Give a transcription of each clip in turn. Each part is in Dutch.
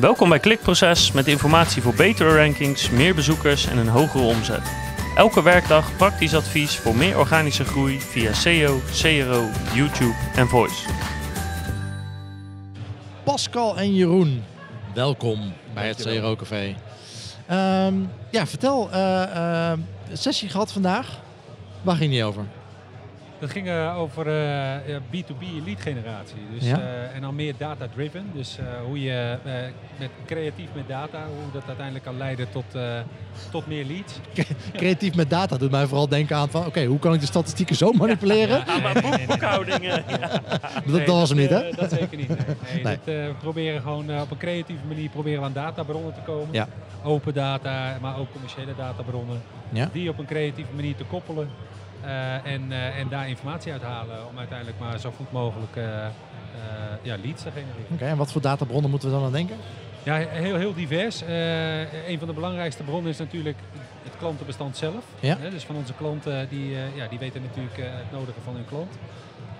Welkom bij Klikproces met informatie voor betere rankings, meer bezoekers en een hogere omzet. Elke werkdag praktisch advies voor meer organische groei via SEO, CRO, YouTube en Voice. Pascal en Jeroen, welkom bij het CRO Café. Ehm, ja, vertel, eh, eh, sessie gehad vandaag. Waar ging die over? Dat ging over eh, ja, B2B lead generatie. Dus, Ja. eh, en dan meer data-driven. Dus eh, hoe je eh, met, creatief met data, hoe dat uiteindelijk kan leiden tot, eh, tot meer leads. Creatief met data doet mij vooral denken aan van, oké, hoe kan ik de statistieken zo manipuleren? Ja, maar boek- boekhoudingen. ja. dat, was hem niet, hè? dat zeker niet. Nee. Nee, Nee. Dat, eh, we proberen gewoon op een creatieve manier proberen we aan databronnen te komen. Ja. Open data, maar ook commerciële databronnen. Ja. Die op een creatieve manier te koppelen. Eh, en, eh, en daar informatie uit halen om uiteindelijk maar zo goed mogelijk eh, eh, ja, leads te genereren. Oké, en wat voor databronnen moeten we dan aan denken? Ja, heel, heel divers. Eh, een van de belangrijkste bronnen is natuurlijk het klantenbestand zelf. Ja. Hè, dus van onze klanten, die, eh, ja, die weten natuurlijk eh, het nodige van hun klant.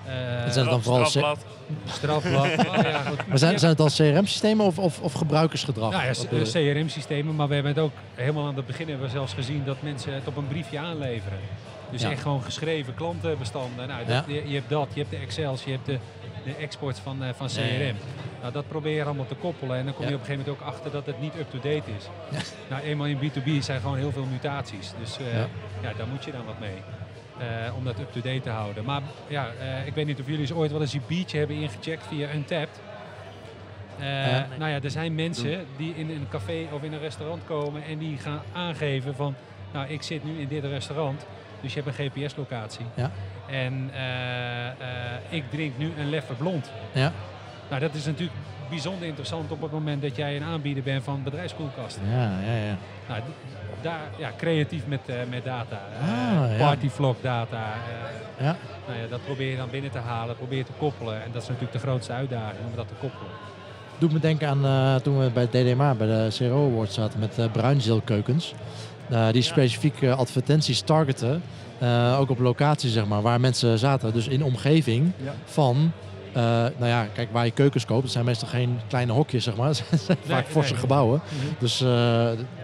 Eh, Het zijn dan vooral Strafblad. strafblad. Oh, ja, goed. Maar zijn, zijn het dan CRM-systemen of, of, of gebruikersgedrag? Nou ja? CRM-systemen, maar we hebben het ook helemaal aan het begin hebben we zelfs gezien dat mensen het op een briefje aanleveren. Dus Ja. echt gewoon geschreven klantenbestanden. Nou, dat, je, je hebt dat, je hebt de Excels, je hebt de, de exports van, eh, van CRM. Nou, dat probeer je allemaal te koppelen en dan kom je Ja. op een gegeven moment ook achter dat het niet up-to-date is. Nou, eenmaal in B2B zijn gewoon heel veel mutaties. Dus eh, Ja. daar moet je dan wat mee. eh, om dat up-to-date te houden. Maar ja, ik weet niet of jullie eens ooit wel eens je biertje hebben ingecheckt via Untapped. Ja. Nou ja, er zijn mensen die in een café of in een restaurant komen en die gaan aangeven van, nou ik zit nu in dit restaurant, dus je hebt een GPS-locatie. Ja. En eh, eh, ik drink nu een Leffe Blond. Ja. Nou, dat is natuurlijk bijzonder interessant op het moment dat jij een aanbieder bent van bedrijfskoelkasten. Ja, ja, ja. Nou, daar, ja, creatief met, eh, met data. Ah, ja. Partyvlog data. ja. nou ja, dat probeer je dan binnen te halen, probeer je te koppelen. En dat is natuurlijk de grootste uitdaging om dat te koppelen. Doet me denken aan toen we bij DDMA, bij de CRO Awards zaten met uh, bruinzeelkeukens. Eh, die specifiek eh, advertenties targeten, eh, ook op locatie zeg maar, waar mensen zaten. Dus in omgeving van, eh, nou ja, kijk waar je keukens koopt. Het zijn meestal geen kleine hokjes zeg maar, het zijn vaak forse nee. gebouwen. Mhm. Dus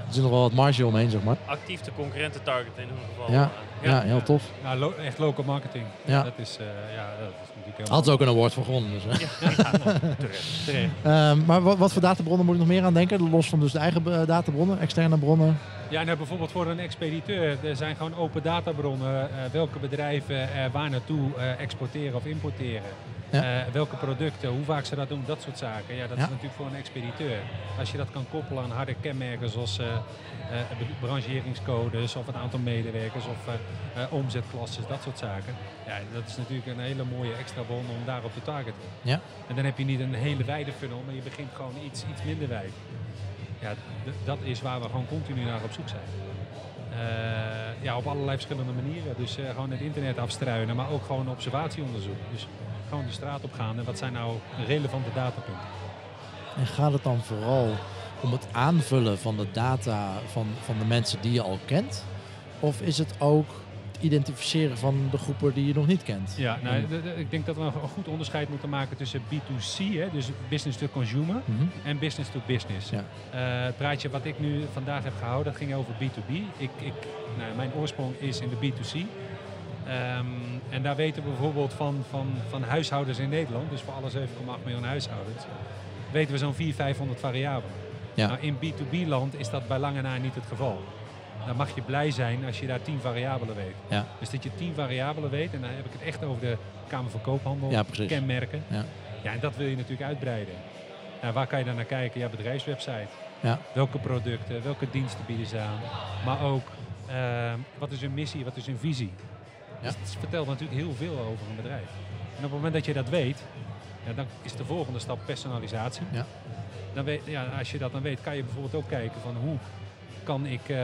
er zit nog wel wat marge omheen zeg maar. Actief de concurrenten targeten in ieder geval. Ja, ja, heel tof. Ja, lo- echt local marketing. Ja. Dat is, eh, ja, dat is natuurlijk heel Had ze ook een award voor gewonnen. Dus, hè. Terecht. terecht. Ehm, maar wat, wat voor databronnen moet ik nog meer aan denken? Los van dus de eigen eh, databronnen, externe bronnen. Ja, nou, bijvoorbeeld voor een expediteur, er zijn gewoon open databronnen. eh, welke bedrijven er waar naartoe eh, exporteren of importeren. Ja. Eh, welke producten, hoe vaak ze dat doen, dat soort zaken. Ja, dat Ja. is natuurlijk voor een expediteur. Als je dat kan koppelen aan harde kenmerken zoals be- brancheringscodes of het aantal medewerkers of omzetklasses, dat soort zaken. Ja, dat is natuurlijk een hele mooie extra bron om daarop te targeten. Ja. En dan heb je niet een hele wijde funnel, maar je begint gewoon iets, iets minder wijd. Ja, dat is waar we gewoon continu naar op zoek zijn. Ja, op allerlei verschillende manieren. Dus gewoon het internet afstruinen, maar ook gewoon observatieonderzoek. Dus gewoon de straat op gaan en wat zijn nou relevante datapunten. En gaat het dan vooral om het aanvullen van de data van, van de mensen die je al kent? Of is het ook het identificeren van de groepen die je nog niet kent? Ja, nou, ik denk dat we een goed onderscheid moeten maken tussen B2C, hè, dus business to consumer, Mhm. en business to business. Ja. Eh, het praatje wat ik nu vandaag heb gehouden, dat ging over B2B. Ik, ik, nou, mijn oorsprong is in de B2C. Ehm, en daar weten we bijvoorbeeld van, van, van huishoudens in Nederland, dus voor alle 7,8 miljoen huishoudens, weten we zo'n 400, 500 variabelen. Ja. Nou, in B2B-land is dat bij lange na niet het geval. Dan mag je blij zijn als je daar 10 variabelen weet. Ja. Dus dat je 10 variabelen weet, en dan heb ik het echt over de Kamer van Koophandel, Ja, kenmerken. Ja. ja, en dat wil je natuurlijk uitbreiden. Nou, waar kan je dan naar kijken? Ja, bedrijfswebsite. Ja. Welke producten, welke diensten bieden ze aan? Maar ook, ehm, wat is hun missie, wat is hun visie? Ja. Dus het vertelt natuurlijk heel veel over een bedrijf. En op het moment dat je dat weet, ja, dan is de volgende stap personalisatie. Ja. Dan weet, ja, als je dat dan weet, kan je bijvoorbeeld ook kijken van hoe kan ik, eh,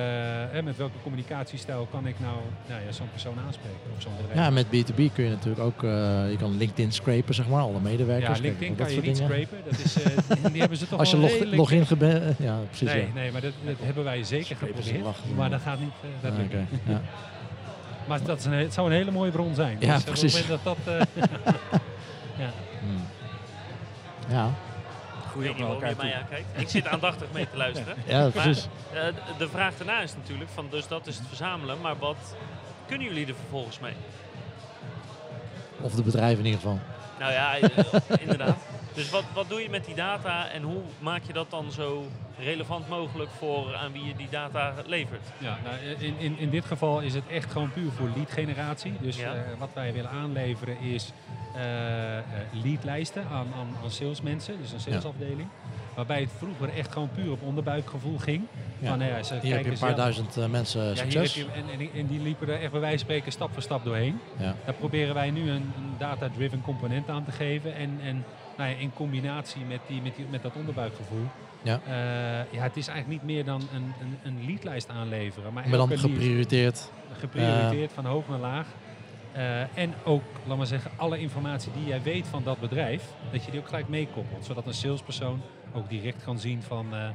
hè, met welke communicatiestijl kan ik nou, nou ja, zo'n persoon aanspreken of zo'n bedrijf. Ja, met B2B kun je natuurlijk ook, eh, je kan LinkedIn scrapen, zeg maar, alle medewerkers. Ja, LinkedIn kan je niet dingen. scrapen. Dat is, eh, die hebben ze toch Als je log, login gebe- ja, precies. Nee, ja. nee, maar dat, dat hebben wij zeker geprobeerd. Maar dat gaat niet. dat Ah, ja. Maar dat is een, he- het zou een hele mooie bron zijn. Ja, dus precies. Op het moment dat dat. eh, ja. Hmm. Ja, niet waarom elkaar toe. aankijkt. Ik zit aandachtig mee te luisteren. Ja, precies. Maar, eh, de- de vraag daarna is natuurlijk van, dus dat is het verzamelen, maar wat kunnen jullie er vervolgens mee? Of de bedrijven in ieder geval. Nou ja, eh, inderdaad. Dus wat, wat doe je met die data en hoe maak je dat dan zo relevant mogelijk voor aan wie je die data levert? Ja, nou, in, in, in dit geval is het echt gewoon puur voor lead generatie. Dus Ja. eh, wat wij willen aanleveren is eh, eh, leadlijsten aan, aan, aan salesmensen, dus een salesafdeling. Waarbij het vroeger echt gewoon puur op onderbuikgevoel ging. Ja. Van, nou ja, ze Hier heb je een paar zelf- duizend mensen Ja, hier succes. heb je, en, en, en die liepen er echt bij wijze van spreken stap voor stap doorheen. Ja. Daar proberen wij nu een, een data-driven component aan te geven. En, en nou ja, in combinatie met, die, met, die, met dat onderbuikgevoel. Ja. eh, ja, het is eigenlijk niet meer dan een, een, een leadlijst aanleveren. Maar Maar dan geprioriteerd. geprioriteerd van hoog naar laag. Eh, en ook, laat maar zeggen, alle informatie die jij weet van dat bedrijf, dat je die ook gelijk meekoppelt. Zodat een salespersoon ook direct kan zien van, eh,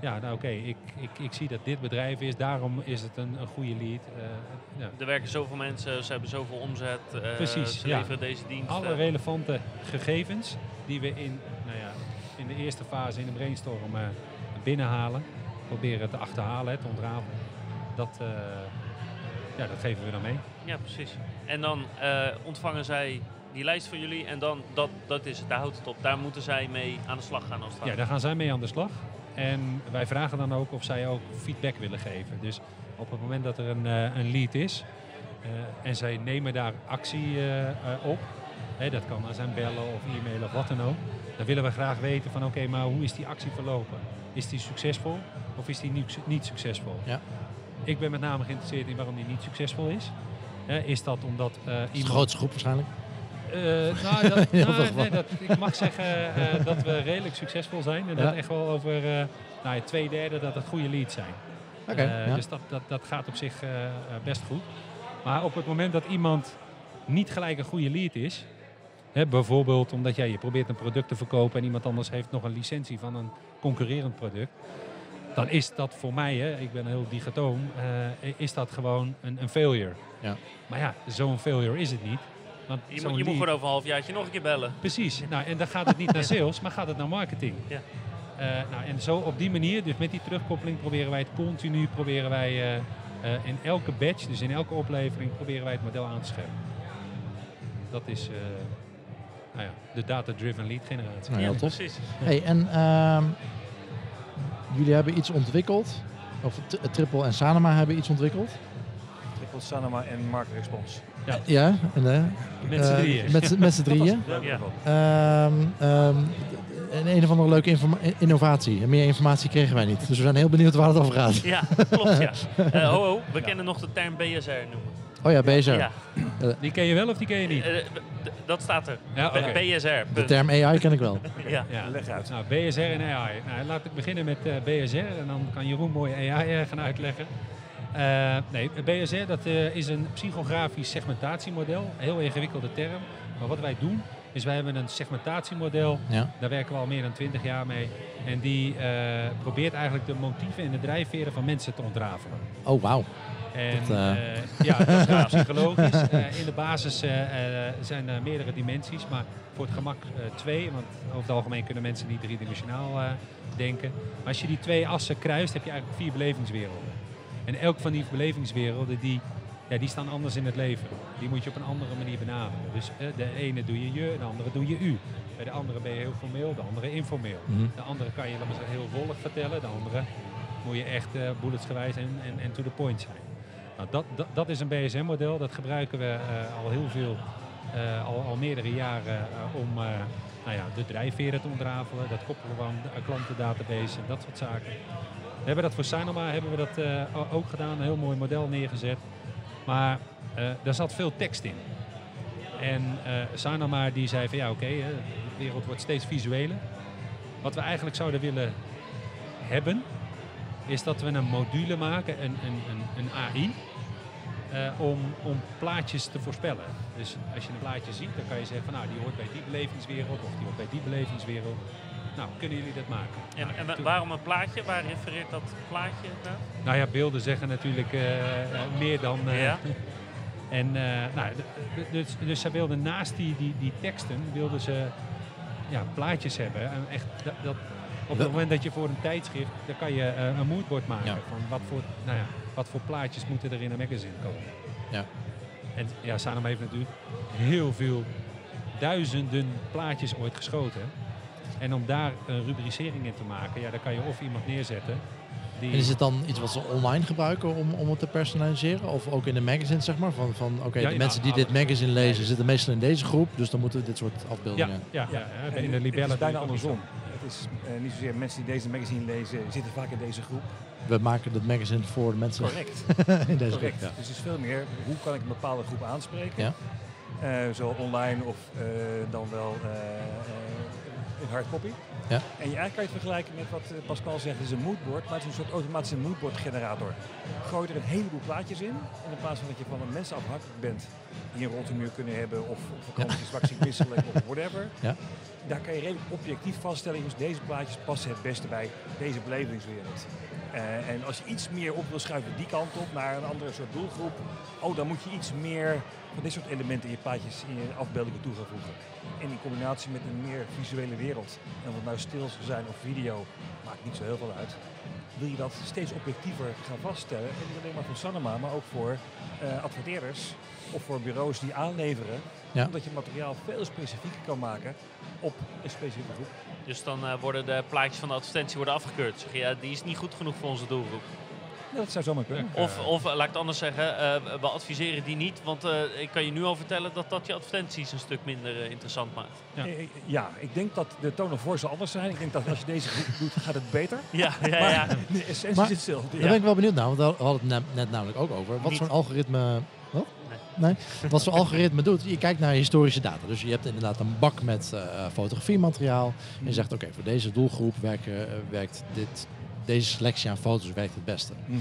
ja, nou oké, ik, ik, ik zie dat dit bedrijf is, daarom is het een, een goede lead. Eh, ja. Er werken zoveel mensen, ze hebben zoveel omzet, eh, Precies, ze ja. leveren deze dienst. Alle relevante gegevens die we in, nou ja, in de eerste fase in de brainstorm eh, binnenhalen, proberen te achterhalen, te ontrafelen. Dat, ja, dat geven we dan mee. Ja, precies. En dan ontvangen zij die lijst van jullie en dan, dat, dat is het, daar houdt het op. Daar moeten zij mee aan de slag gaan als het Ja, daar gaan zij mee aan de slag. En wij vragen dan ook of zij ook feedback willen geven. Dus op het moment dat er een, eh, een lead is eh, en zij nemen daar actie eh, op, hè, dat kan aan zijn bellen of e-mailen of wat dan ook, dan willen we graag weten van oké, maar hoe is die actie verlopen? Is die succesvol of is die niet, niet succesvol? Ja. Ik ben met name geïnteresseerd in waarom die niet succesvol is. Is dat omdat de iemand grootste groep waarschijnlijk. Eh, nou, dat, nou, nee, dat, ik mag zeggen eh, dat we redelijk succesvol zijn. En Ja. dat echt wel over eh nou, twee derde dat het goede leads zijn. Ja. Dus dat, dat, dat gaat op zich best goed. Maar op het moment dat iemand niet gelijk een goede lead is... Hè, bijvoorbeeld omdat jij je probeert een product te verkopen... en iemand anders heeft nog een licentie van een concurrerend product... dan is dat voor mij, hè, ik ben heel digatoom, is dat gewoon een, een failure. Ja. Maar ja, zo'n failure is het niet. Want Je, moet, je moet lead- gewoon over een halfjaartje nog een keer bellen. Precies. Nou, en dan gaat het niet naar sales, maar gaat het naar marketing. Ja. Eh, nou, en zo op die manier, dus met die terugkoppeling, proberen wij het continu, proberen wij eh, eh, in elke batch, dus in elke oplevering, proberen wij het model aan te scherpen. Dat is eh, nou ja, de data-driven lead generatie. Nou, heel tof. precies. Hey, en ehm, jullie hebben iets ontwikkeld. Of Triple en Sanema hebben iets ontwikkeld. Triple Sanema en Market Response. Ja, en, eh, Met z'n eh, drieën. Met, z'n- met z'n drieën. Ja. Ehm, ehm, en een of andere leuke innovatie. En meer informatie kregen wij niet. Dus we zijn heel benieuwd waar het over gaat. Ja, klopt ja. Eh, ho, ho, we kennen nog de term BSR noemen. Oh ja, BSR. Ja, Die ken je wel of die ken je niet? eh, dat staat er. Ja. BSR. De term AI ken ik wel. Ja. Ja. Leg uit. Nou, BSR en AI. Nou, laat ik beginnen met eh, BSR en dan kan Jeroen mooi AI gaan uitleggen. Eh, nee, BSR dat, eh, is een psychografisch segmentatiemodel. Een heel ingewikkelde term. Maar wat wij doen, is wij hebben een segmentatiemodel. Ja. Daar werken we al meer dan 20 jaar mee. En die eh, probeert eigenlijk de motieven en de drijfveren van mensen te ontrafelen. Oh, wauw. En Dat, ja, dat is psychologisch. In de basis zijn er meerdere dimensies, maar voor het gemak twee. Want over het algemeen kunnen mensen niet driedimensionaal denken. Maar als je die twee assen kruist, heb je eigenlijk vier belevingswerelden. En elk van die belevingswerelden, die, ja, die staan anders in het leven. Die moet je op een andere manier benaderen. Dus eh, de ene doe je je, de andere doe je u. Bij de andere ben je heel formeel, de andere informeel. Mhm. De andere kan je zeggen, heel wollig vertellen. De andere moet je echt eh bulletsgewijs en, en, en to the point zijn. Nou, dat, dat, dat is een BSM-model. Dat gebruiken we eh, al heel veel, eh, al, al meerdere jaren om nou ja, de drijfveren te ontrafelen. Dat koppelen we aan klantendatabase en dat soort zaken. We hebben dat voor Sanoma hebben we dat, eh, ook gedaan. Een heel mooi model neergezet. Maar eh daar zat veel tekst in. En eh Sanoma die zei van ja oké, de wereld wordt steeds visueler. Wat we eigenlijk zouden willen hebben, is dat we een module maken, een, een, een, een AI, om, om plaatjes te voorspellen. Dus als je een plaatje ziet, dan kan je zeggen van nou, die hoort bij die belevingswereld of die hoort bij die belevingswereld. Nou, kunnen jullie dat maken? En, Nou, en toen- waarom een plaatje? Waar refereert dat plaatje naar? nou ja, beelden zeggen natuurlijk eh, eh, meer dan. eh, Ja. En eh, nou, dus, dus zij wilden naast die, die, die teksten, wilden ze ja, plaatjes hebben. En echt, dat, dat- op het moment dat je voor een tijdschrift, dan kan je eh, een moodboard maken Ja. van wat voor, nou ja, wat voor plaatjes moeten er in een magazine komen. Ja. En ja, Sanam heeft natuurlijk heel veel duizenden plaatjes ooit geschoten. En om daar een rubricering in te maken, ja, dan kan je of iemand neerzetten die... En is het dan iets wat ze online gebruiken om, om het te personaliseren? Of ook in de magazine, zeg maar? Van, van oké, Ja, de mensen die dit magazine lezen zitten meestal in deze groep, dus dan moeten we dit soort afbeeldingen. ja, ja, ja, En in de het libellen is bijna het andersom. Het is eh, niet zozeer mensen die deze magazine lezen, zitten vaak in deze groep. We maken het magazine voor de mensen Correct. in deze Correct. groep. Ja. Dus het is veel meer, hoe kan ik een bepaalde groep aanspreken? Ja. Eh, zowel online of eh, dan wel hardcopy. Ja. En je, eigenlijk kan je het vergelijken met wat eh, Pascal zegt, het is een moodboard, maar het is een soort automatische moodboard generator. Gooi er een heleboel plaatjes in en in plaats van dat je van een mensen afhankelijk bent die een rotte muur kunnen hebben of op vakantie straks misselijk of whatever. Ja. Daar kan je redelijk objectief vaststellen, jongens, deze plaatjes passen het beste bij deze belevingswereld. Eh, en als je iets meer op wil schuiven die kant op, naar een andere soort doelgroep, oh, dan moet je iets meer van dit soort elementen in je plaatjes, in je afbeeldingen toe gaan voegen. En in combinatie met een meer visuele wereld, en of het nou stil zal zijn of video, maakt niet zo heel veel uit. Wil je dat steeds objectiever gaan vaststellen, en niet alleen maar voor Sanoma, maar ook voor eh, adverteerders of voor bureaus die aanleveren, Ja. omdat je materiaal veel specifieker kan maken op een specifieke groep. Dus dan eh, worden de plaatjes van de advertentie worden afgekeurd. Zeg je, ja, die is niet goed genoeg voor onze doelgroep. Ja, dat zou zomaar kunnen. Of, of eh, laat ik het anders zeggen, eh, we adviseren die niet. Want eh, ik kan je nu al vertellen dat dat je advertenties een stuk minder interessant maakt. Ja. Eh, Ja, ik denk dat de tone of voice anders zijn. Ik denk dat als je deze groep doet, gaat het beter. Ja, ja, Maar ja. de essentie Maar- is hetzelfde. Daar Ja. ben ik wel benieuwd naar, want we hadden het net, namelijk ook over. Wat zo'n algoritme... Wat? Nee. Wat zo'n algoritme doet, je kijkt naar historische data. Dus je hebt inderdaad een bak met eh, fotografiemateriaal. En je zegt, oké, voor deze doelgroep werken, werkt dit, deze selectie aan foto's werkt het beste. Mhm.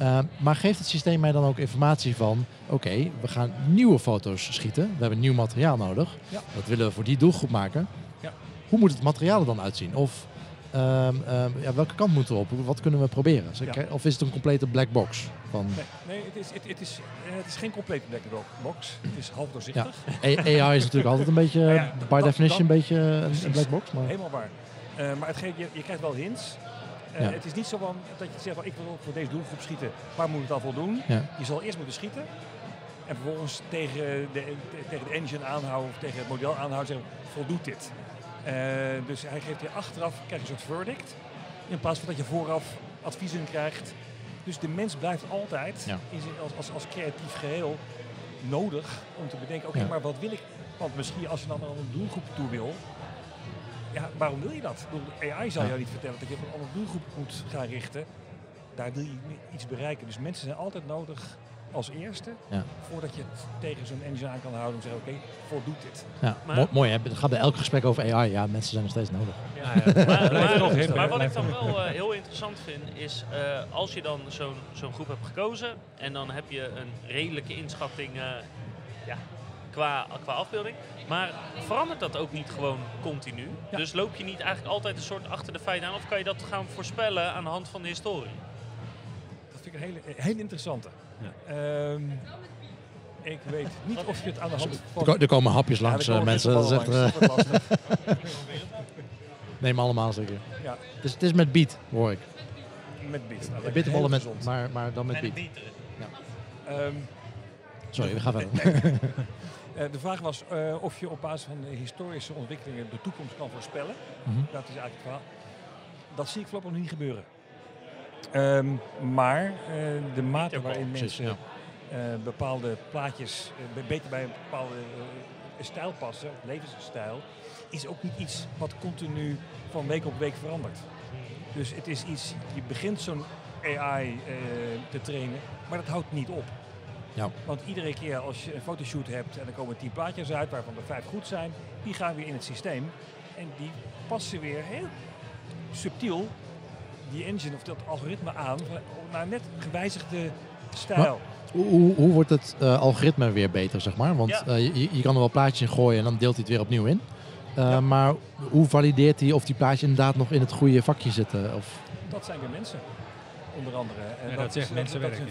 Uh, maar geeft het systeem mij dan ook informatie van, oké, we gaan nieuwe foto's schieten. We hebben nieuw materiaal nodig. Ja. Dat willen we voor die doelgroep maken. Ja. Hoe moet het materiaal er dan uitzien? Of ehm, ehm, ja, welke kant moeten we op? Wat kunnen we proberen? Of is het een complete black box? Van, Nee, nee het, is, het, het, is, eh, het is geen complete black box. Het is half doorzichtig. AI is natuurlijk altijd een beetje, Nou by dat- definition, dat- een beetje een black box. Maar, Helemaal waar. Eh, maar het geeft, je, je krijgt wel hints. Eh, Ja. Het is niet zo van, dat je zegt van ik wil voor deze doelgroep schieten. Waar moet ik dan voldoen? Ja. Je zal eerst moeten schieten. En vervolgens tegen de, te- tegen de engine aanhouden of tegen het model aanhouden zeggen voldoet dit. Eh, dus hij geeft je achteraf krijg je een soort verdict. In plaats van dat je vooraf adviezen krijgt. Dus de mens blijft altijd Ja. in zijn- als, als, als creatief geheel nodig om te bedenken, oké, maar wat wil ik? Want misschien als je dan naar een doelgroep toe wil, ja, waarom wil je dat? Ik bedoel, AI zal Ja. jou niet vertellen dat je op een andere doelgroep moet gaan richten. Daar wil je iets bereiken. Dus mensen zijn altijd nodig als eerste, Ja. voordat je het tegen zo'n engine aan kan houden en zeggen, oké, voldoet dit. ja, Maar- mo- mooi hè, het gaat bij elk gesprek over AI. Ja, mensen zijn nog steeds nodig. Ja. Ja. Maar, Blijft maar- toch hip, hè? maar wat ik dan wel eh, heel interessant vind, is eh, als je dan zo'n zo'n groep hebt gekozen en dan heb je een redelijke inschatting eh, ja, qua, qua afbeelding. Maar verandert dat ook niet gewoon continu? Ja. Dus loop je niet eigenlijk altijd een soort achter de feiten aan of kan je dat gaan voorspellen aan de hand van de historie? Dat vind ik een hele, hele interessante. Ja. Ehm, ik weet niet of je het aan de hand Er Er komen hapjes Ja, langs, komen eh, mensen. Dat is echt, eh, dat wordt lastig. neem allemaal zeker. Ja, Het is, het is met beat, hoor ik. met bit. Nou, is Bitterballen heel met, maar, maar dan met beat. beater. Ehm, Sorry, we gaan verder. Eh, de vraag was eh, of je op basis van historische ontwikkelingen de toekomst kan voorspellen. Mhm. Dat is eigenlijk het verhaal. Dat zie ik voorlopig nog niet gebeuren. Ehm, maar eh, de mate waarin mensen ja. bepaalde plaatjes be- beter bij een bepaalde stijl passen, levensstijl, is ook niet iets wat continu van week op week verandert. Dus het is iets, je begint zo'n AI te trainen, maar dat houdt niet op. Ja. Want iedere keer als je een fotoshoot hebt en er komen tien plaatjes uit, waarvan er vijf goed zijn, die gaan weer in het systeem. En die passen weer heel subtiel die engine of dat algoritme aan naar net gewijzigde stijl. Hoe, hoe, hoe wordt het eh, algoritme weer beter, zeg maar? Want Ja. eh, je, je kan er wel plaatjes in gooien en dan deelt hij het weer opnieuw in. Eh, Ja. Maar hoe valideert hij of die plaatjes inderdaad nog in het goede vakje zitten? Of, Dat zijn weer mensen, onder andere. En Ja, dat zegt is- mensenwerk. Dat,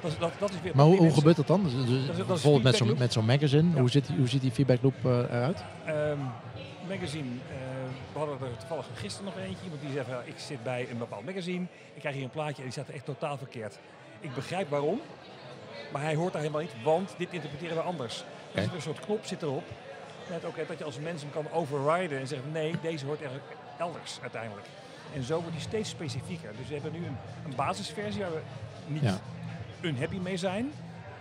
dat, is- dat, dat is weer maar hoe, gebeurt dat dan? Dus- dus dat is bijvoorbeeld met zo'n feedback met zo'n magazine, Ja. hoe, ziet, die- hoe ziet die feedback loop eh, eruit? Ehm, magazine. eh, we hadden er toevallig gisteren nog eentje. Iemand die zei van, ik zit bij een bepaald magazine. Ik krijg hier een plaatje en die staat echt totaal verkeerd. Ik begrijp waarom. Maar hij hoort daar helemaal niet, want dit interpreteren we anders. Er Oké. zit een soort knop zit erop. Net ook hè, dat je als mens hem kan overriden en zeggen nee, deze hoort eigenlijk elders uiteindelijk. En zo wordt hij steeds specifieker. Dus we hebben nu een, een basisversie waar we niet Ja. unhappy mee zijn.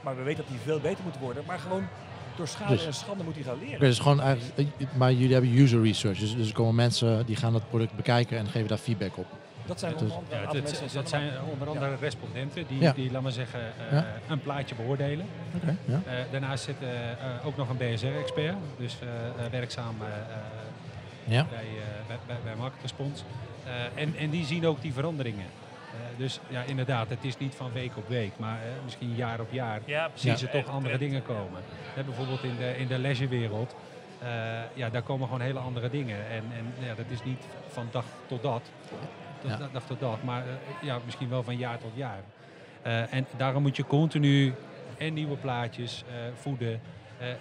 Maar we weten dat die veel beter moet worden. Maar gewoon door schade Dus- en schande moet hij gaan leren. Oké, dus gewoon eigenlijk, eh, maar jullie hebben user research. Dus, dus er komen mensen die gaan het product bekijken en geven daar feedback op. Dat zijn onder is- andere Ja, dat zijn onder andere respondenten die, Ja. die, laat maar zeggen, eh, Ja. een plaatje beoordelen. Oké, ja. Eh, daarnaast zit eh, eh, ook nog een BSR-expert, dus eh, eh, werkzaam eh, eh, Ja. bij, eh, bij, bij, bij Market Response. Eh, en, en die zien ook die veranderingen. Eh, dus ja, inderdaad, het is niet van week op week, maar eh, misschien jaar op jaar Ja, zien ze toch andere en- dingen komen. Bijvoorbeeld in de, in de leisurewereld, eh, ja, daar komen gewoon hele andere dingen. En, en ja, dat is niet van dag tot dat, tot Ja. da- dag tot dag, maar eh, ja, misschien wel van jaar tot jaar. Eh, en daarom moet je continu en nieuwe plaatjes eh, voeden,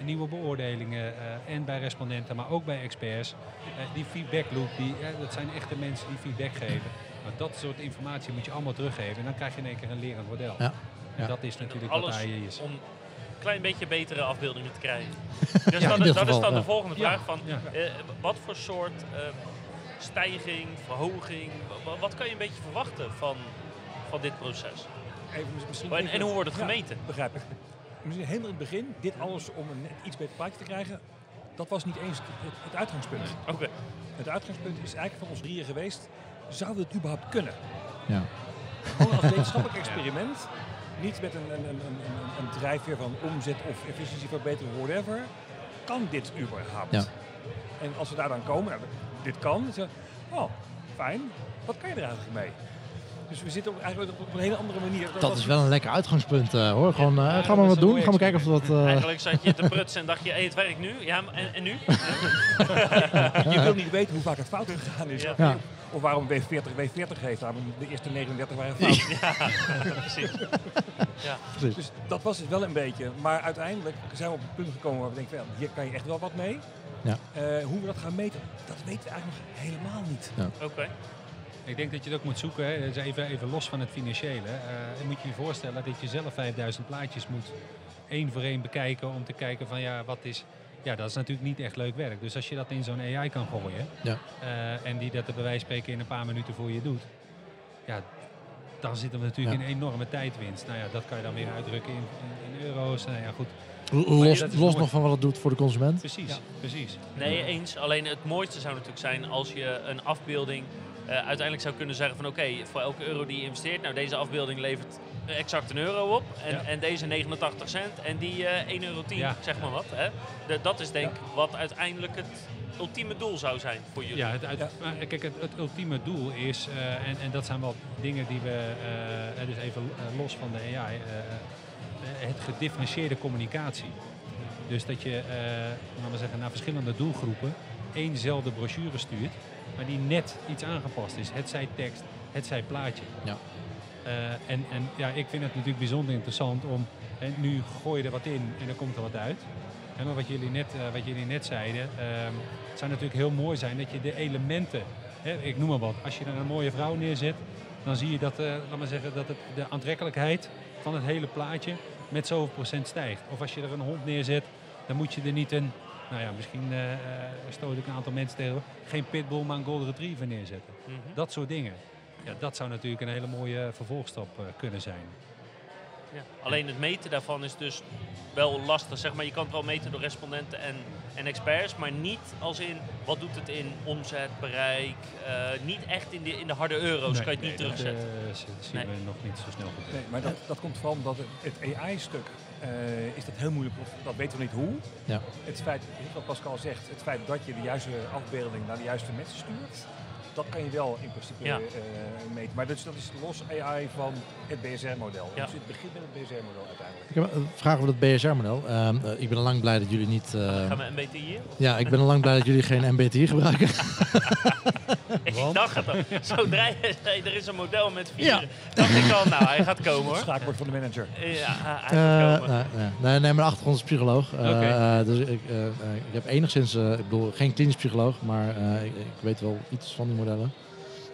nieuwe beoordelingen eh, en bij respondenten, maar ook bij experts. Eh, die feedback loop, die, eh, dat zijn echte mensen die feedback geven. Maar dat soort informatie moet je allemaal teruggeven en dan krijg je in één keer een lerend model. Ja. En Ja. dat is natuurlijk wat Alles AI is. om een klein beetje betere afbeeldingen te krijgen. Dus dat, in is- dit dat is dan ja. de volgende Ja, vraag van ja. eh, wat voor soort eh, stijging, verhoging, wa- wat kan je een beetje verwachten van, van dit proces? Even, misschien En, even- en hoe wordt het Ja, gemeten? begrijp ik. Misschien helemaal in het begin, dit alles om een net iets beter plaatje te krijgen, dat was niet eens het, het, uitgangspunt. Oké, Het uitgangspunt is eigenlijk van ons drieën geweest, zouden we het überhaupt kunnen? Ja. Gewoon als wetenschappelijk experiment, niet met een, een, een, een, een, een drijfveer van omzet of efficiëntieverbetering, whatever. Kan dit überhaupt? Ja. En als we daar dan komen, nou, dit kan, dan zeggen we, oh, fijn, wat kan je er eigenlijk mee? Dus we zitten op, eigenlijk op een hele andere manier. Dat is wel een lekker uitgangspunt eh, hoor. Gewoon, eh, Ja, gaan we wat doen? Gaan we kijken of dat... eh, eigenlijk zat je te prutsen en dacht je, hey, het werkt nu. Ja, en, en nu? Je wil niet weten hoe vaak het fout gegaan is. Ja. Ja. Of waarom W40 W40 heeft. Daarom de eerste 39 waren fout. Precies. Ja. precies. Dus dat was het wel een beetje. Maar uiteindelijk zijn we op een punt gekomen waar we denken, van, ja, hier kan je echt wel wat mee. Ja. Eh, hoe we dat gaan meten, dat weten we eigenlijk nog helemaal niet. Oké. Ik denk dat je het ook moet zoeken, hè. Dus even, even los van het financiële. eh, dan moet je je voorstellen dat je zelf 5000 plaatjes moet één voor één bekijken om te kijken van ja, wat is... Ja, dat is natuurlijk niet echt leuk werk. Dus als je dat in zo'n AI kan gooien Ja. eh, en die dat bij wijze van spreken in een paar minuten voor je doet, ja, dan zit er natuurlijk Ja. een enorme tijdwinst. Nou ja, dat kan je dan weer uitdrukken in, in, in euro's. Nou ja, goed. Los, los mooi. nog van wat het doet voor de consument. Precies, precies. Nee, eens. Alleen het mooiste zou natuurlijk zijn als je een afbeelding eh, uiteindelijk zou kunnen zeggen van oké, voor elke euro die je investeert, nou deze afbeelding levert exact een euro op en, Ja. en deze 89 cent en die eh 1,10 euro, Ja. zeg maar wat. Hè. De- dat is denk ik wat uiteindelijk het ultieme doel zou zijn voor jullie. Ja, het, uit- Ja. maar kijk, het, het ultieme doel is, eh, en, en dat zijn wel dingen die we, eh, dus even eh, los van de AI, eh, eh, het gedifferentieerde communicatie. Dus dat je, eh laten we zeggen, naar verschillende doelgroepen éénzelfde brochure stuurt, maar die net iets aangepast is. Het zij tekst, het zij plaatje. Ja. Eh, en, en ja, ik vind het natuurlijk bijzonder interessant om, en nu gooi je er wat in en dan komt er wat uit. Maar wat jullie net, eh, wat jullie net zeiden, ehm, het zou natuurlijk heel mooi zijn dat je de elementen, hè, ik noem maar wat, als je er een mooie vrouw neerzet, dan zie je dat, eh, laat maar zeggen, dat het, de aantrekkelijkheid van het hele plaatje met zoveel procent stijgt. Of als je er een hond neerzet, dan moet je er niet een, nou ja, misschien eh, stoot ik een aantal mensen tegen, geen pitbull, maar een golden retriever neerzetten. Mhm. Dat soort dingen. Ja, dat zou natuurlijk een hele mooie vervolgstap eh, kunnen zijn. Ja. Alleen het meten daarvan is dus wel lastig. Zeg maar, je kan het wel meten door respondenten en, en experts, maar niet als in wat doet het in omzet, bereik. eh, niet echt in de, in de harde euro's kan je het niet dat, terugzetten. eh, zi- zien Nee. we nog niet zo snel gebeuren. Nee, maar dat, dat komt vooral omdat het, het AI-stuk eh, is dat heel moeilijk. of Dat weten we niet hoe. Ja. Het feit, wat Pascal zegt, het feit dat je de juiste afbeelding naar de juiste mensen stuurt. Dat kan je wel in principe Ja. eh, meten. Maar dus, dat is los AI van het BSR-model. Ja. Dus het begint met het BSR-model uiteindelijk. Ik heb een vraag over dat BSR-model. Ehm, eh, ik ben al lang blij dat jullie niet... eh, Gaan we MBTI hier? ja, ik ben al lang blij dat jullie geen MBTI gebruiken. Ik dacht het al. Zodra je zei, er is een model met vier, Ja. dacht ik al, nou, hij gaat komen Het hoor. schaakbord van de manager. Ja, hij Eh, gaat komen. nee, nee. nee, nee, mijn achtergrond is psycholoog. Eh, Oké. eh, dus ik, eh, eh, ik heb enigszins, eh, ik bedoel, geen klinisch psycholoog, maar eh, ik, ik weet wel iets van die modellen.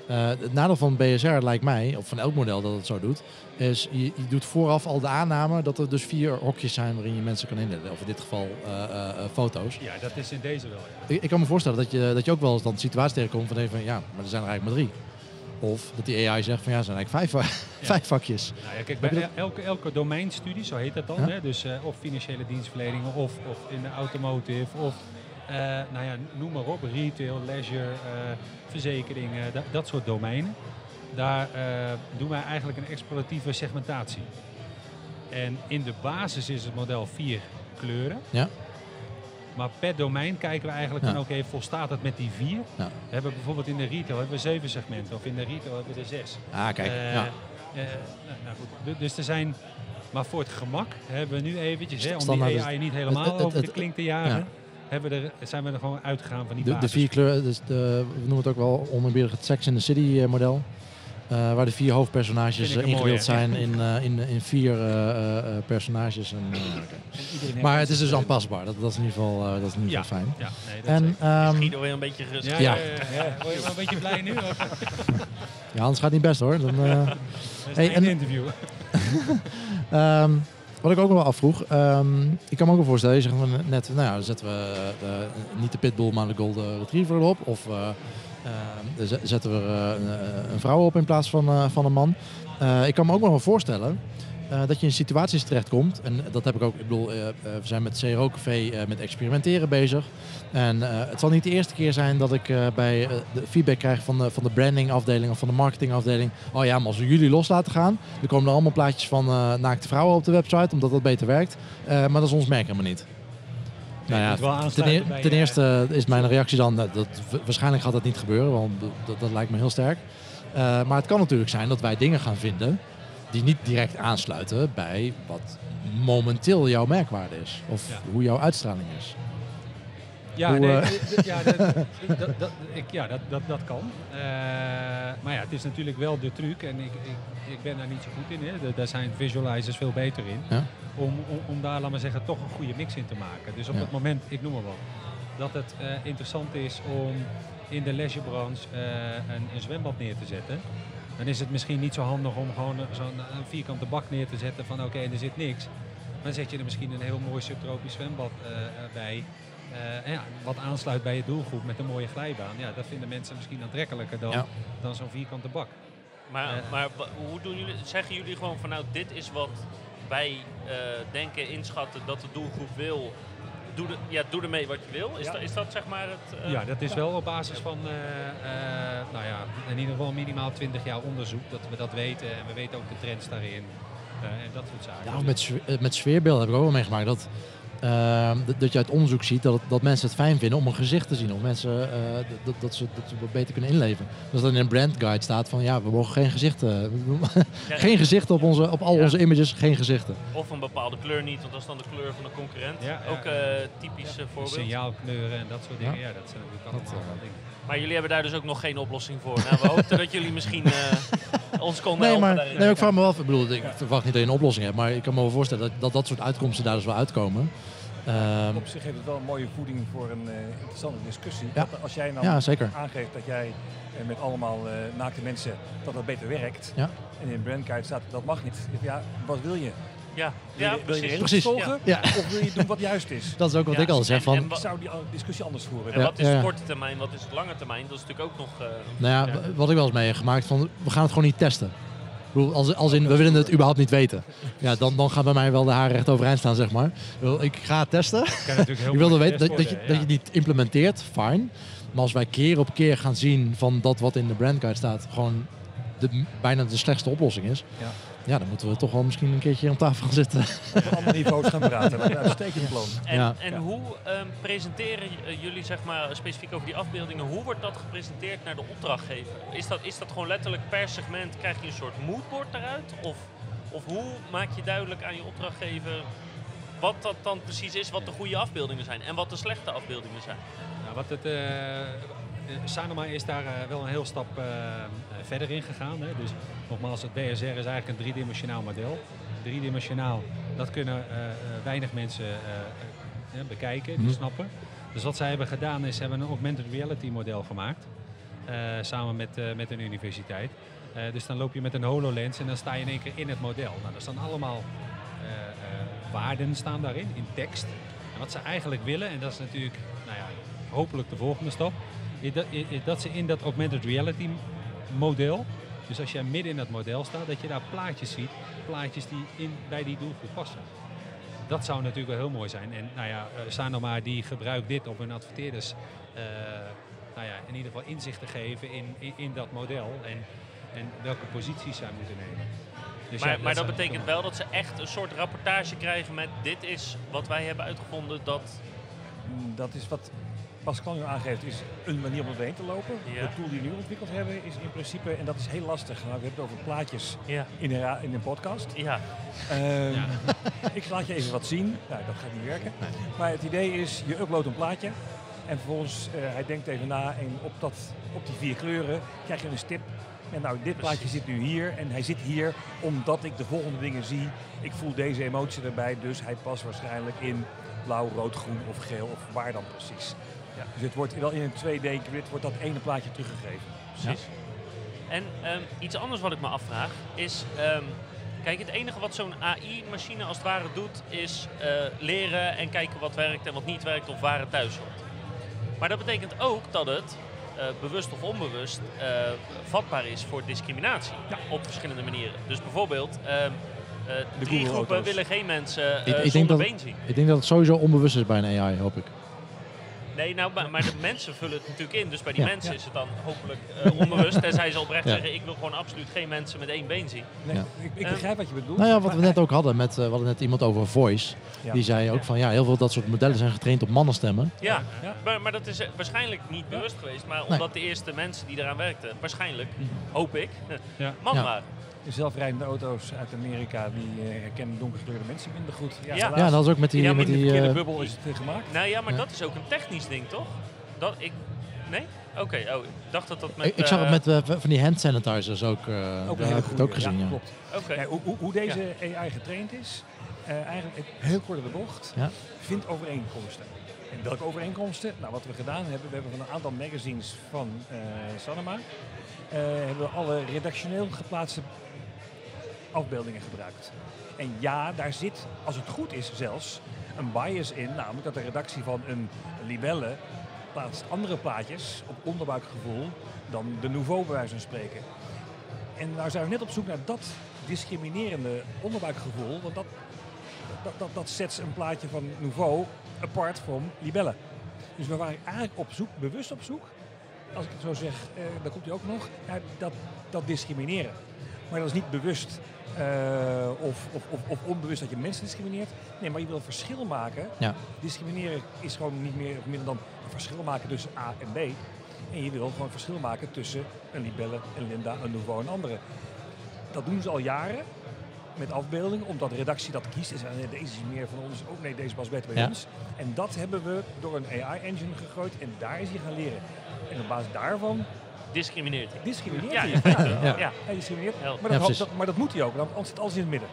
Eh, het nadeel van BSR lijkt mij, of van elk model dat het zo doet, is je, je doet vooraf al de aanname dat er dus vier hokjes zijn waarin je mensen kan indelen. Of in dit geval eh, eh, foto's. Ja, dat is in deze wel. Ja. Ik, ik kan me voorstellen dat je, dat je ook wel eens dan de situatie tegenkomt van, even van ja, maar er zijn er eigenlijk maar drie. Of dat die AI zegt van ja, er zijn eigenlijk vijf, va- vijf vakjes. Nou ja, kijk, bij elke, elke domeinstudie, zo heet dat dan, Ja. hè, dus of financiële dienstverlening of, of in de automotive of nou ja, noem maar op, retail, leisure, eh, verzekeringen, dat, dat soort domeinen. Daar eh, doen wij eigenlijk een exploratieve segmentatie. En in de basis is het model vier kleuren. Ja. Maar per domein kijken we eigenlijk Ja. van oké, volstaat het met die vier? Ja. We hebben bijvoorbeeld in de retail hebben we zeven segmenten, of in de retail hebben we er zes. Ah, kijk. Eh, ja. eh, nou, nou goed, Du- dus er zijn, maar voor het gemak hebben we nu eventjes, hè, om die AI niet helemaal het- het- over de het- klink te jagen, ja. Hebben we er, zijn we er gewoon uitgegaan van die De, vier kleuren, dus de, we noemen het ook wel oneerbiedig het Sex in the City eh, model. Eh, waar de vier hoofdpersonages eh, mooie. ingedeeld zijn in, eh, in, in vier eh, eh, eh, personages. En, Maar het is dus aanpasbaar. Dat, dat is in ieder geval, eh, dat is in ieder Ja. fijn. Ja, nee, dat En ehm, Guido weer een beetje rustig. ja, ja. ja. ja, ja. Word je wel een beetje blij nu? Of? ja, Hans gaat niet best hoor. Dan, eh, Dat is Hey, een en- interview. Ehm, wat ik ook wel afvroeg, ehm, ik kan me ook wel voorstellen, je zegt van net, nou ja, dan zetten we eh, niet de pitbull, maar de golden retriever erop. Of eh, zetten we eh, een, een vrouw op in plaats van, eh, van een man. Eh, ik kan me ook wel voorstellen eh, dat je in situaties terechtkomt. En dat heb ik ook, ik bedoel, eh, eh, we zijn met CRO Café met experimenteren bezig. En het zal niet de eerste keer zijn dat ik bij de feedback krijg van de, van de branding afdeling of van de marketing afdeling. Oh ja, maar als we jullie los laten gaan, dan komen er allemaal plaatjes van naakte vrouwen op de website, omdat dat beter werkt. Maar dat is ons merk helemaal niet. Nou ja, ten, eer- eerste is mijn reactie dan, dat, waarschijnlijk gaat dat niet gebeuren, want dat, dat lijkt me heel sterk. Maar het kan natuurlijk zijn dat wij dingen gaan vinden die niet direct aansluiten bij wat momenteel jouw merkwaarde is. Of Ja. hoe jouw uitstraling is. Ja, Hoe, nee, eh, ja, dat, dat, dat, ik, ja dat, dat, dat kan. Eh, maar ja, het is natuurlijk wel de truc en ik, ik, ik ben daar niet zo goed in. Hè. Da- Daar zijn visualizers veel beter in. Ja. Om, om, om daar, laat maar zeggen, toch een goede mix in te maken. Dus op Ja. het moment, ik noem maar wat, dat het eh, interessant is om in de leisurebranche een, een zwembad neer te zetten. Dan is het misschien niet zo handig om gewoon een- zo'n een vierkante bak neer te zetten van oké, er zit niks. Maar dan zet je er misschien een heel mooi subtropisch zwembad eh, eh, bij. Eh, ja, wat aansluit bij je doelgroep met een mooie glijbaan. Ja, dat vinden mensen misschien aantrekkelijker dan, Ja. dan zo'n vierkante bak. Maar, Eh. maar hoe doen jullie, zeggen jullie gewoon van nou, dit is wat wij eh, denken, inschatten dat de doelgroep wil. Doe, de, ja, doe ermee wat je wil. Is, Ja. dat, is dat zeg maar het... eh, ja, dat is wel op basis van, eh, eh, in ieder geval minimaal 20 jaar onderzoek. Dat we dat weten en we weten ook de trends daarin. eh, en dat soort zaken. Ja, met, sfeer- eh, met sfeerbeelden heb ik ook wel meegemaakt. Dat, ehm, dat- je uit onderzoek ziet dat, het- dat mensen het fijn vinden om een gezicht te zien. Of mensen eh, dat, dat, ze, dat ze wat beter kunnen inleven. Dus dat in een brandguide staat van ja, we mogen geen gezichten. ja, geen gezichten op, onze, op al Ja. onze images, geen gezichten. Of een bepaalde kleur niet, want dat is dan de kleur van de concurrent. Ja, ja, Ook eh, typisch eh, voorbeeld. Signaalkleuren en dat soort dingen. Ja. Ja, dat zijn natuurlijk allemaal eh, dingen. Maar jullie hebben daar dus ook nog geen oplossing voor. Nou, we hoopten dat jullie misschien eh, ons konden Nee, helpen maar daarin. nee, ik vraag me wel af. Ik bedoel, ik verwacht niet dat je een oplossing hebt. Maar ik kan me wel voorstellen dat dat, dat soort uitkomsten daar dus wel uitkomen. Ehm, Op zich heeft het wel een mooie voeding voor een eh, interessante discussie. Ja. Als jij nou ja, zeker. aangeeft dat jij eh, met allemaal eh, naakte mensen dat dat beter werkt. Ja. En in een brandguide staat dat mag niet. Ja, wat wil je? Ja, Wil ja je, wil je de precies. regels Precies. volgen? Ja. Of wil je doen wat juist is? Dat is ook wat Ja, ik al zeg. en- Van, en Ik zou die discussie anders voeren. En Ja, wat is ja. korte termijn, wat is lange termijn? Dat is natuurlijk ook nog... eh, Nou ja, wat ik wel eens mee heb gemaakt, van, we gaan het gewoon niet testen. Ik bedoel, als, als in, we willen het überhaupt niet weten. Ja, dan, dan gaat bij mij wel de haren recht overeind staan, zeg maar. Ik ga het testen. Ik wilde weten dat, dat, je, dat je niet implementeert, fijn. Maar als wij keer op keer gaan zien van dat wat in de brandguide staat, gewoon de, bijna de slechtste oplossing is. Ja. Ja, dan moeten we toch wel misschien een keertje aan tafel gaan zitten. Op andere niveaus gaan praten. Dat is een uitstekend plan. En, Ja. en Ja. hoe ehm, presenteren eh, jullie, zeg maar, specifiek over die afbeeldingen, hoe wordt dat gepresenteerd naar de opdrachtgever? Is dat, is dat gewoon letterlijk per segment, krijg je een soort moodboard eruit? Of, of hoe maak je duidelijk aan je opdrachtgever wat dat dan precies is, wat de goede afbeeldingen zijn en wat de slechte afbeeldingen zijn? Nou, wat het, eh, Sanoma is daar eh, wel een heel stap eh, eh, verder in gegaan. Hè. Dus nogmaals, het BSR is eigenlijk een driedimensionaal model. Driedimensionaal, dat kunnen eh, eh, weinig mensen eh, eh, eh, bekijken, die Mhm. snappen. Dus wat zij hebben gedaan is, hebben een augmented reality model gemaakt. eh, samen met, eh, met een universiteit. Eh, dus dan loop je met een HoloLens en dan sta je in één keer in het model. Nou, er staan allemaal eh, eh, waarden staan daarin, in tekst. En wat ze eigenlijk willen, en dat is natuurlijk nou ja, hopelijk de volgende stap, is dat, is- dat ze in dat augmented reality model, dus als jij midden in dat model staat, dat je daar plaatjes ziet, plaatjes die in, bij die doelgroep passen. Dat zou natuurlijk wel heel mooi zijn. En nou ja, eh, Sanoma die gebruikt dit om hun adverteerders eh, nou ja, in ieder geval inzicht te geven in, in, in dat model en, en welke posities zij moeten nemen. Dus maar ja, maar dat betekent wel dat ze echt een soort rapportage krijgen met dit is wat wij hebben uitgevonden, dat... Mm, Dat is wat Pascal nu aangeeft, is een manier om erheen te lopen. Ja. De tool die we nu ontwikkeld hebben is in principe, en dat is heel lastig, nou, we hebben het over plaatjes Ja. in een, in een podcast. Ja, Ja. Ik laat je even wat zien. Nou, dat gaat niet werken. Maar het idee is, je uploadt een plaatje. En vervolgens, eh, hij denkt even na en op, dat, op die vier kleuren krijg je een stip. En nou, dit plaatje zit nu hier en hij zit hier omdat ik de volgende dingen zie. Ik voel deze emotie erbij, dus hij past waarschijnlijk in blauw, rood, groen of geel of waar dan precies. Ja, dus het wordt wel in een 2D-grid wordt dat ene plaatje teruggegeven. precies. En ehm, iets anders wat ik me afvraag is... ehm, kijk, het enige wat zo'n AI-machine als het ware doet... is eh, leren en kijken wat werkt en wat niet werkt of waar het thuis hoort. Maar dat betekent ook dat het, eh, bewust of onbewust, eh, vatbaar is voor discriminatie. Op verschillende manieren. Dus bijvoorbeeld... ehm, eh, drie groepen willen geen mensen Ik- eh, ik zonder dat- been zien. Ik denk dat het sowieso onbewust is bij een AI, hoop ik. Nee, nou, maar, maar de mensen vullen het natuurlijk in. Dus bij die Ja. mensen is het dan hopelijk eh, onbewust. Tenzij ze oprecht Ja. zeggen, ik wil gewoon absoluut geen mensen met één been zien. Nee, Ja. ik, ik begrijp wat je bedoelt. Nou ja, wat we net ook hadden met, eh, we hadden net iemand over voice. Ja. Die zei ook Ja. van ja, heel veel dat soort modellen zijn getraind op mannenstemmen. Ja, Ja. Maar, maar dat is eh, waarschijnlijk niet bewust geweest. Maar Nee. omdat de eerste mensen die eraan werkten, waarschijnlijk, hoop ik, Ja. man Ja. waren. De zelfrijdende auto's uit Amerika die eh, herkennen donkergekleurde mensen minder goed. Ja. Ja, dat was ook met die, Ja, met de die bubbel is het gemaakt. Nou ja, maar Ja. dat is ook een technisch ding, toch? Dat ik... Nee? Oké, oh, ik dacht dat dat met... ik, ik zag het eh, met eh, van die hand sanitizers ook. eh daar Ook een heb ik het ook gezien. Ja, klopt. Oké. Ja, hoe, hoe, deze AI getraind is, eh, eigenlijk heel kort de bocht, Ja. vindt overeenkomsten. En welke overeenkomsten? Nou, wat we gedaan hebben, we hebben van een aantal magazines van eh Sanoma, eh, hebben we alle redactioneel geplaatste afbeeldingen gebruikt. En ja, daar zit, als het goed is zelfs, een bias in, namelijk dat de redactie van een libelle plaatst andere plaatjes op onderbuikgevoel dan de Nouveau bij wijze van spreken. En nou zijn we net op zoek naar dat discriminerende onderbuikgevoel, want dat, dat, dat, dat zet een plaatje van Nouveau apart from libelle. Dus we waren eigenlijk op zoek, bewust op zoek, als ik het zo zeg, eh, dan komt hij ook nog, dat, dat discrimineren. Maar dat is niet bewust eh, of, of, of, onbewust dat je mensen discrimineert. Nee, maar je wil verschil maken. Ja. Discrimineren is gewoon niet meer of minder dan een verschil maken tussen A en B. En je wil gewoon verschil maken tussen een libelle, een Linda, een Nouveau en andere. Dat doen ze al jaren met afbeeldingen, omdat de redactie dat kiest. En nee, deze is meer van ons, ook nee, deze past beter bij Ja. ons. En dat hebben we door een AI-engine gegooid en daar is hij gaan leren. En op basis daarvan Discrimineert hij. discrimineert Ja. Ja. ja. Hij discrimineert. Maar Ja, dat, dat- maar dat moet hij ook, want anders zit alles in het midden.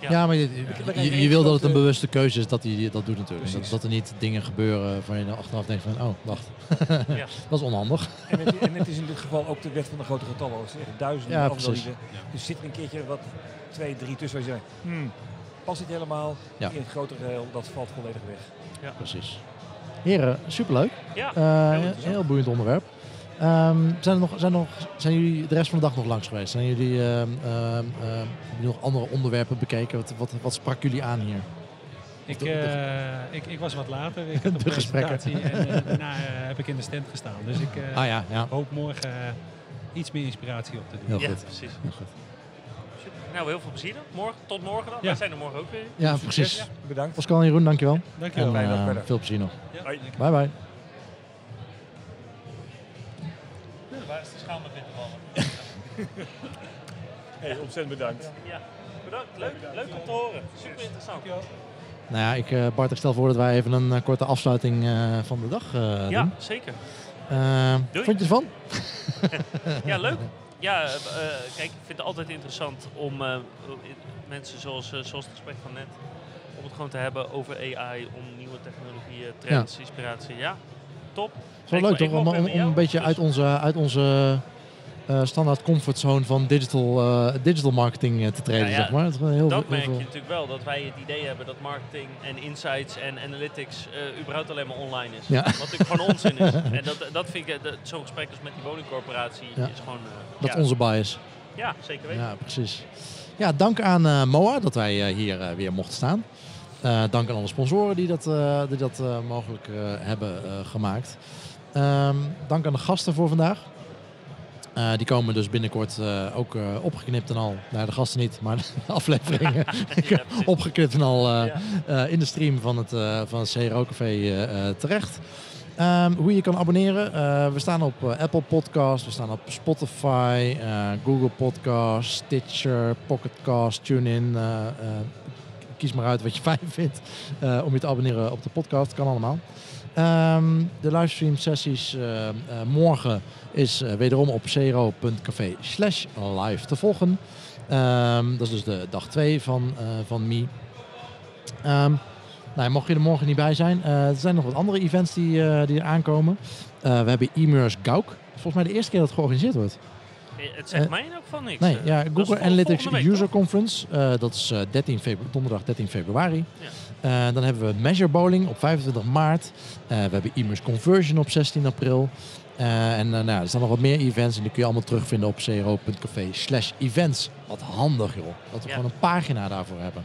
Ja. Ja, maar je, je, wil dat het een bewuste keuze is dat hij dat doet natuurlijk. Dat, dat er niet dingen gebeuren waarvan je dan achteraf denkt van, oh, wacht, Ja. dat is onhandig. En het, en het is in dit geval ook de wet van de grote getallen. Duizenden Ja, precies. Ja. Dus zit er een keertje wat, twee, drie tussen waar je zegt, hmm, past dit helemaal? Ja. In het grotere geheel, dat valt volledig weg. Precies. Heren, superleuk. Ja, Eh, heel boeiend onderwerp. Ehm, zijn, er nog, zijn, er nog, zijn jullie de rest van de dag nog langs geweest? Zijn jullie ehm, ehm, ehm, jullie nog andere onderwerpen bekeken? Wat, wat, wat sprak jullie aan hier? Ik, de- de- eh, ik, ik was wat later. Ik had een De gesprekken. presentatie En eh, daarna eh, heb ik in de stand gestaan. Dus ik eh, ah ja, ja. hoop morgen iets meer inspiratie op te doen. Heel ja goed. precies. Heel goed. Nou, heel veel plezier dan. Morgen, tot morgen dan. Ja. Wij zijn er morgen ook weer. Ja, precies. Bedankt. Pascal en Jeroen, dankjewel. Dankjewel. En veel plezier nog. Bye bye. Hey, ontzettend bedankt. Ja, bedankt. Leuk, leuk om te horen. Super interessant. Nou ja, ik, eh, Bart, ik stel voor dat wij even een eh, korte afsluiting eh, van de dag eh, Ja, doen. zeker. Doei. vond je ervan? Ja, leuk. Ja, kijk, ik vind het altijd interessant om eh, mensen zoals, eh, zoals het gesprek van net, om het gewoon te hebben over AI, om nieuwe technologieën, trends, inspiratie. Ja, top. Het is wel Ik- leuk toch? Om, om, een beetje dus- uit onze, uit onze eh, standaard comfortzone van digital, eh, digital marketing eh, te treden, Ja, ja, zeg maar. Wel heel, Dat heel merk je natuurlijk wel, dat wij het idee hebben dat marketing en insights en analytics überhaupt alleen maar online is. Ja. Wat natuurlijk gewoon onzin is. En dat, dat vind ik, dat- zo'n gesprek als met die woningcorporatie is gewoon... Dat onze bias. Ja, zeker weten. Ja, precies. Ja, dank aan MOA dat wij hier weer mochten staan. Dank aan alle sponsoren die dat, die dat mogelijk hebben gemaakt. Ehm, dank aan de gasten voor vandaag. Eh, die komen dus binnenkort eh, ook eh, opgeknipt en al. Nou, de gasten niet, maar de afleveringen Ja, opgeknipt en al Ja. in de stream van het, van het CRO Café terecht. Ehm, hoe je kan abonneren. we staan op Apple Podcast, we staan op Spotify, Google Podcast, Stitcher, Pocketcast, TuneIn. kies maar uit wat je fijn vindt om je te abonneren op de podcast. Kan allemaal. Ehm, de livestream sessies eh, eh, morgen is eh, wederom op cro.café slash live te volgen. Ehm, dat is dus de dag 2 van, van Mi. Ehm, nou, mocht je er morgen niet bij zijn, er zijn nog wat andere events die, die er aankomen. We hebben e-Mers Gauk. Volgens mij de eerste keer dat het georganiseerd wordt. Eh, Het zegt Eh, mij elk geval niks. Nee, Eh, ja, Google Analytics week, User toch? Conference. dat is eh, 13 febru- donderdag 13 februari. Ja. Dan hebben we Measure Bowling op 25 maart. We hebben e-Mers Conversion op 16 april. En nou, er staan nog wat meer events en die kun je allemaal terugvinden op cro.café slash events. Wat handig joh, dat we Ja. gewoon een pagina daarvoor hebben.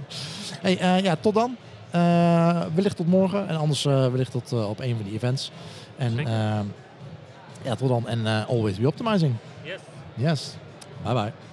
hey, ja, tot dan. Wellicht tot morgen en anders wellicht tot op een van die events. En Tot dan en eh, always be optimizing. Yes. Yes. Bye bye.